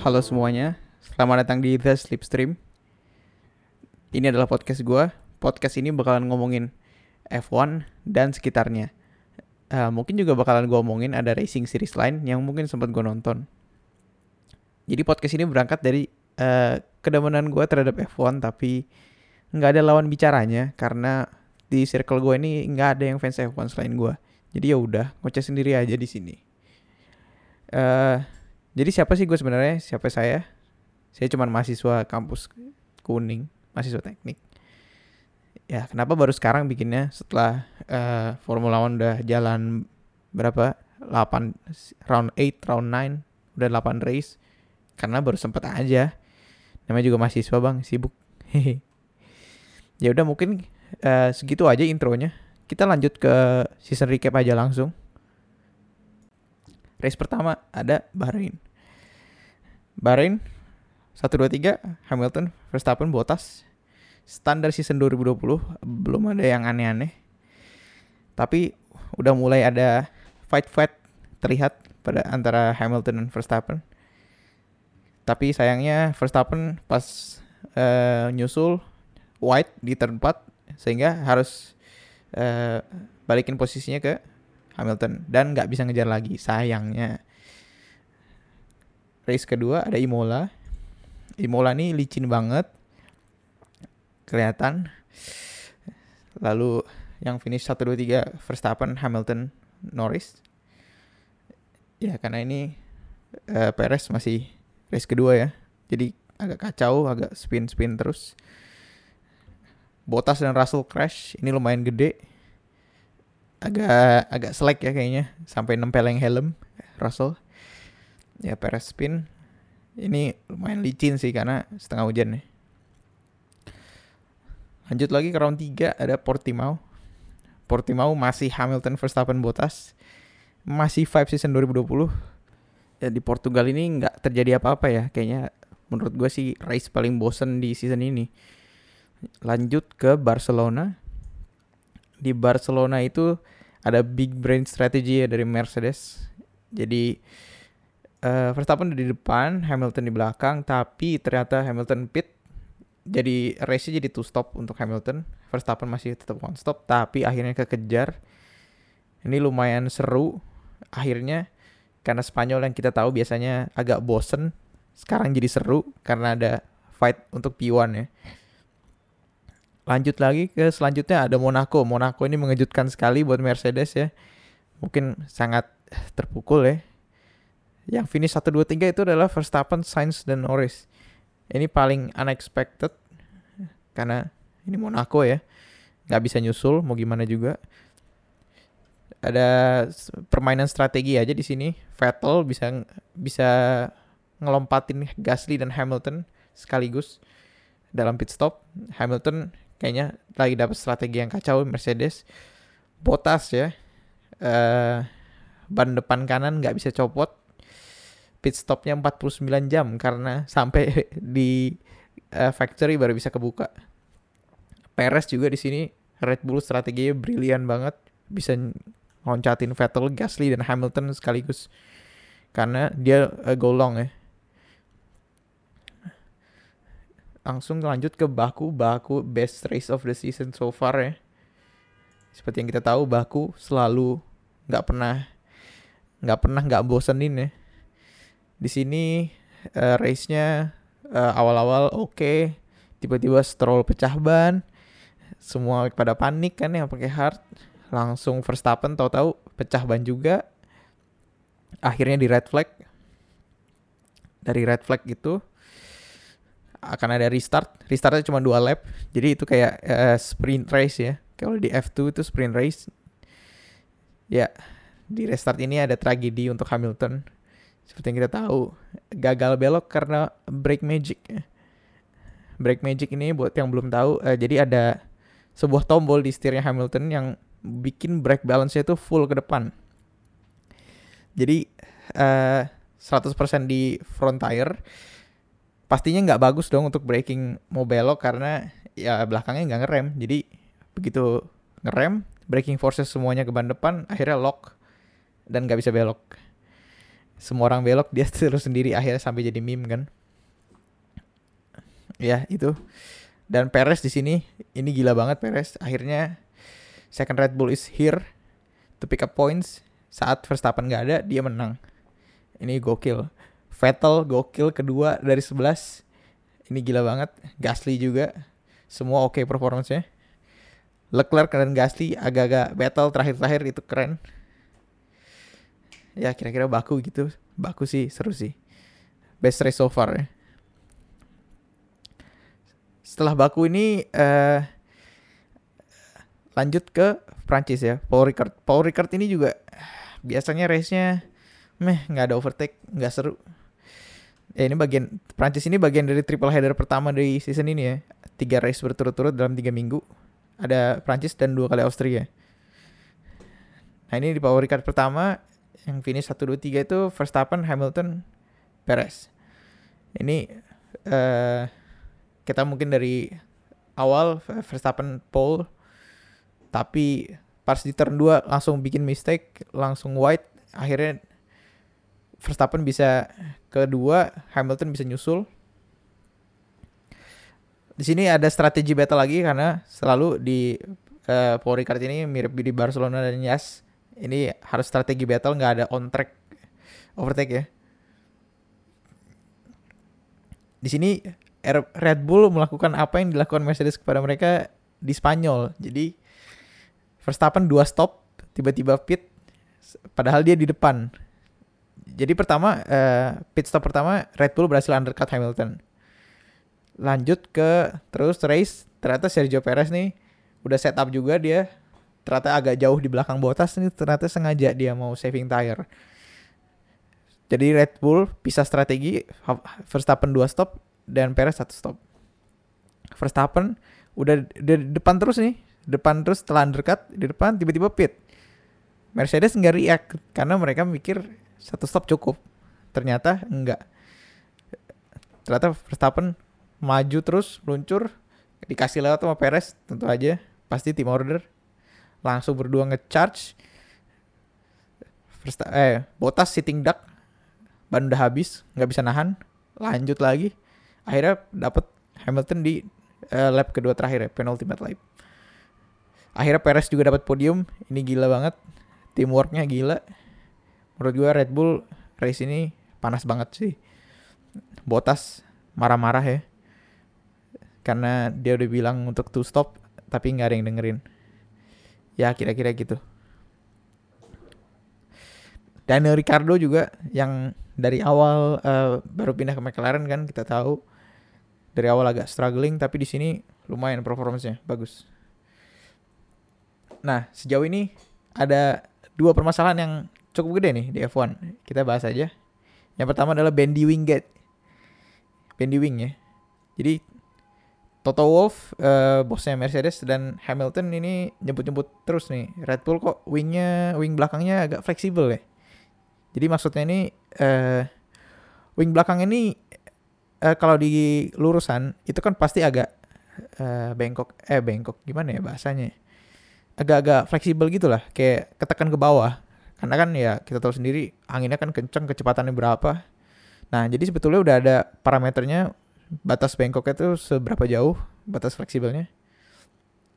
Halo semuanya, selamat datang di The Slipstream. Ini adalah podcast gue. Podcast ini bakalan ngomongin F1 dan sekitarnya. Uh, mungkin juga bakalan gue omongin ada racing series lain yang mungkin sempat gue nonton. Jadi podcast ini berangkat dari uh, kedamanan gue terhadap F1 tapi nggak ada lawan bicaranya karena di circle gue ini nggak ada yang fans F1 selain gue. Jadi ya udah ngoceh sendiri aja di sini. Uh, jadi siapa sih gue sebenarnya? Siapa saya? Saya cuma mahasiswa kampus kuning, mahasiswa teknik. Ya kenapa baru sekarang bikinnya setelah uh, Formula One udah jalan berapa? 8 round 8, round 9, udah 8 race. Karena baru sempet aja. Namanya juga mahasiswa bang, sibuk. ya udah mungkin uh, segitu aja intronya kita lanjut ke season recap aja langsung. Race pertama ada Bahrain. Bahrain 1 2 3 Hamilton, Verstappen, Bottas. Standar season 2020 belum ada yang aneh-aneh. Tapi udah mulai ada fight-fight terlihat pada antara Hamilton dan Verstappen. Tapi sayangnya Verstappen pas uh, nyusul White di turn 4 sehingga harus uh, balikin posisinya ke Hamilton. Dan nggak bisa ngejar lagi sayangnya. Race kedua ada Imola. Imola nih licin banget. Kelihatan. Lalu yang finish 1 2 3 Verstappen Hamilton Norris. Ya karena ini uh, Perez masih race kedua ya. Jadi agak kacau agak spin spin terus. Bottas dan Russell crash. Ini lumayan gede agak agak slack ya kayaknya. Sampai nempeleng helm Russell. Ya Perez spin. Ini lumayan licin sih karena setengah hujan nih lanjut lagi ke round 3 ada Portimao. Portimao masih Hamilton Verstappen Bottas. Masih five season 2020 ya di Portugal ini nggak terjadi apa-apa ya. Kayaknya menurut gue sih race paling bosen di season ini. Lanjut ke Barcelona. Di Barcelona itu ada big brain strategy ya dari Mercedes. Jadi uh, Verstappen di depan, Hamilton di belakang, tapi ternyata Hamilton pit. Jadi race-nya jadi two stop untuk Hamilton. Verstappen masih tetap one stop, tapi akhirnya kekejar. Ini lumayan seru. Akhirnya karena Spanyol yang kita tahu biasanya agak bosen, sekarang jadi seru karena ada fight untuk P1 ya lanjut lagi ke selanjutnya ada Monaco. Monaco ini mengejutkan sekali buat Mercedes ya. Mungkin sangat terpukul ya. Yang finish 1 2 3 itu adalah Verstappen, Sainz dan Norris. Ini paling unexpected karena ini Monaco ya. Nggak bisa nyusul mau gimana juga. Ada permainan strategi aja di sini. Vettel bisa bisa ngelompatin Gasly dan Hamilton sekaligus dalam pit stop. Hamilton kayaknya lagi dapat strategi yang kacau Mercedes. Botas ya, uh, ban depan kanan nggak bisa copot. Pit stopnya 49 jam karena sampai di uh, factory baru bisa kebuka. Perez juga di sini Red Bull strateginya brilian banget, bisa ngoncatin Vettel, Gasly dan Hamilton sekaligus karena dia uh, go long ya langsung lanjut ke Baku. Baku best race of the season so far ya. Seperti yang kita tahu Baku selalu nggak pernah nggak pernah nggak bosenin ya. Di sini uh, race-nya uh, awal-awal oke, okay. tiba-tiba Stroll pecah ban, semua pada panik kan yang pakai hard, langsung Verstappen tahu-tahu pecah ban juga, akhirnya di red flag. Dari red flag itu akan ada restart. Restartnya cuma dua lap. Jadi itu kayak uh, sprint race ya. Kalau di F2 itu sprint race. Ya, di restart ini ada tragedi untuk Hamilton. Seperti yang kita tahu, gagal belok karena brake magic. Brake magic ini buat yang belum tahu, uh, jadi ada sebuah tombol di setirnya Hamilton yang bikin brake balance-nya itu full ke depan. Jadi uh, eh, 100% di front tire pastinya nggak bagus dong untuk braking mau belok karena ya belakangnya nggak ngerem. Jadi begitu ngerem braking forces semuanya ke ban depan akhirnya lock dan nggak bisa belok. Semua orang belok dia terus sendiri akhirnya sampai jadi meme kan? Ya itu. Dan Perez di sini ini gila banget Perez. Akhirnya second Red Bull is here to pick up points. Saat Verstappen nggak ada dia menang. Ini gokil Vettel gokil kedua dari 11 ini gila banget. Gasly juga. Semua oke okay performance-nya. Leclerc dan Gasly agak-agak battle terakhir-terakhir itu keren. Ya kira-kira baku gitu. Baku sih seru sih. Best race so far ya. Setelah baku ini uh, lanjut ke Prancis ya. Paul Ricard. Paul Ricard ini juga biasanya race-nya meh nggak ada overtake nggak seru ya ini bagian Prancis ini bagian dari triple header pertama dari season ini ya. Tiga race berturut-turut dalam tiga minggu. Ada Prancis dan dua kali Austria. Nah ini di Paul Ricard pertama yang finish 1 2 3 itu Verstappen, Hamilton, Perez. Ini uh, kita mungkin dari awal Verstappen pole. Tapi pas di turn 2 langsung bikin mistake, langsung white, akhirnya Verstappen bisa kedua, Hamilton bisa nyusul. Di sini ada strategi battle lagi karena selalu di uh, Paul Ricard ini mirip di Barcelona dan Yas. Ini harus strategi battle nggak ada on track overtake ya. Di sini Red Bull melakukan apa yang dilakukan Mercedes kepada mereka di Spanyol. Jadi Verstappen dua stop, tiba-tiba pit, padahal dia di depan. Jadi pertama uh, pit stop pertama Red Bull berhasil undercut Hamilton. Lanjut ke terus race, ternyata Sergio Perez nih udah set up juga dia ternyata agak jauh di belakang Bottas nih ternyata sengaja dia mau saving tire. Jadi Red Bull pisah strategi Verstappen dua stop dan Perez satu stop. Verstappen udah di depan terus nih, depan terus setelah undercut di depan tiba-tiba pit. Mercedes nggak react karena mereka mikir satu stop cukup. Ternyata enggak. Ternyata Verstappen maju terus meluncur dikasih lewat sama Perez tentu aja. Pasti tim order. Langsung berdua ngecharge. Versta eh Botas sitting duck. Ban udah habis nggak bisa nahan. Lanjut lagi. Akhirnya dapat Hamilton di uh, lap kedua terakhir ya penultimate lap. Akhirnya Perez juga dapat podium. Ini gila banget. Teamworknya gila menurut gue Red Bull race ini panas banget sih. Botas marah-marah ya. Karena dia udah bilang untuk two stop tapi nggak ada yang dengerin. Ya kira-kira gitu. Daniel Ricardo juga yang dari awal uh, baru pindah ke McLaren kan kita tahu. Dari awal agak struggling tapi di sini lumayan performanya bagus. Nah sejauh ini ada dua permasalahan yang cukup gede nih di F1 kita bahas aja. Yang pertama adalah Bandy Wingate, Bandy Wing ya. Jadi Toto Wolff uh, bosnya Mercedes dan Hamilton ini nyebut-nyebut terus nih Red Bull kok wingnya wing belakangnya agak fleksibel ya. Jadi maksudnya ini uh, wing belakang ini uh, kalau di lurusan itu kan pasti agak uh, bengkok eh bengkok gimana ya bahasanya agak-agak fleksibel gitu lah kayak ketekan ke bawah karena kan ya kita tahu sendiri anginnya kan kencang kecepatannya berapa nah jadi sebetulnya udah ada parameternya batas bengkoknya itu seberapa jauh batas fleksibelnya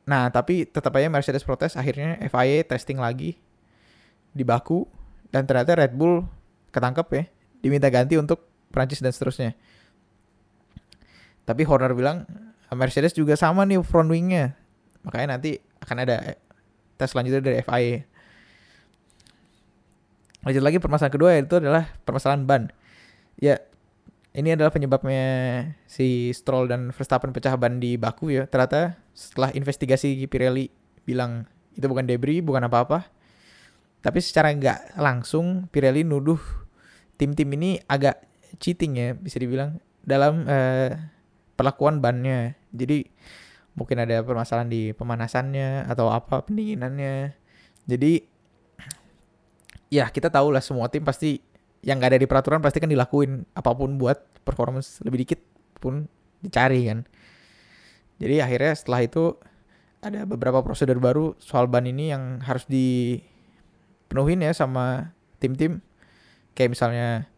nah tapi tetap aja Mercedes protes akhirnya FIA testing lagi di baku dan ternyata Red Bull ketangkep ya diminta ganti untuk Prancis dan seterusnya tapi Horner bilang Mercedes juga sama nih front wingnya. Makanya nanti akan ada tes selanjutnya dari FIA. Lanjut lagi permasalahan kedua yaitu adalah permasalahan ban. Ya, ini adalah penyebabnya si Stroll dan Verstappen pecah ban di Baku ya. Ternyata setelah investigasi Pirelli bilang itu bukan debris, bukan apa-apa. Tapi secara nggak langsung Pirelli nuduh tim-tim ini agak cheating ya bisa dibilang dalam uh, perlakuan bannya. Jadi mungkin ada permasalahan di pemanasannya atau apa pendinginannya. Jadi ya kita tahu lah semua tim pasti yang gak ada di peraturan pasti kan dilakuin apa pun buat performance lebih dikit pun dicari kan. Jadi akhirnya setelah itu ada beberapa prosedur baru soal ban ini yang harus dipenuhin ya sama tim-tim kayak misalnya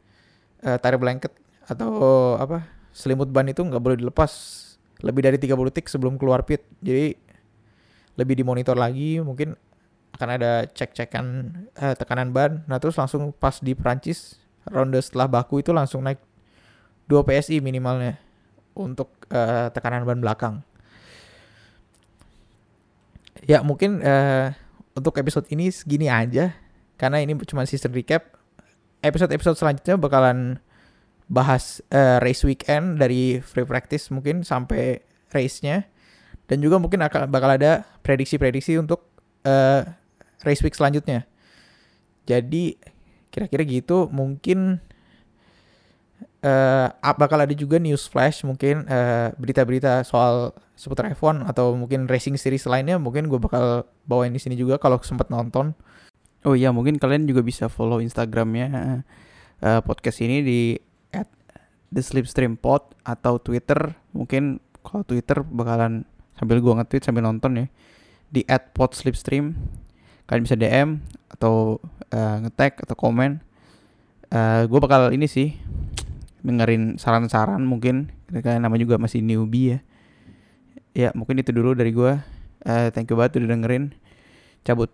uh, tire blanket atau apa selimut ban itu nggak boleh dilepas lebih dari 30 detik sebelum keluar pit jadi lebih dimonitor lagi mungkin akan ada cek-cekan uh, tekanan ban. Nah terus langsung pas di Prancis ronde setelah baku itu langsung naik 2 PSI minimalnya untuk uh, tekanan ban belakang. Ya mungkin uh, untuk episode ini segini aja karena ini cuma season recap. Episode-episode selanjutnya bakalan bahas uh, race weekend dari free practice mungkin sampai race-nya. Dan juga mungkin akan bakal ada prediksi-prediksi untuk uh, race week selanjutnya. Jadi kira-kira gitu mungkin uh, bakal ada juga news flash mungkin berita-berita uh, soal seputar F1 atau mungkin racing series lainnya mungkin gue bakal bawain di sini juga kalau sempat nonton. Oh iya mungkin kalian juga bisa follow Instagramnya uh, podcast ini di at the Slipstream Pod atau Twitter mungkin kalau Twitter bakalan sambil gue nge-tweet sambil nonton ya di at pod slipstream kalian bisa DM atau uh, nge-tag atau komen. Uh, gue bakal ini sih dengerin saran-saran mungkin. Kalian nama juga masih newbie ya. Ya mungkin itu dulu dari gue uh, thank you banget udah dengerin. Cabut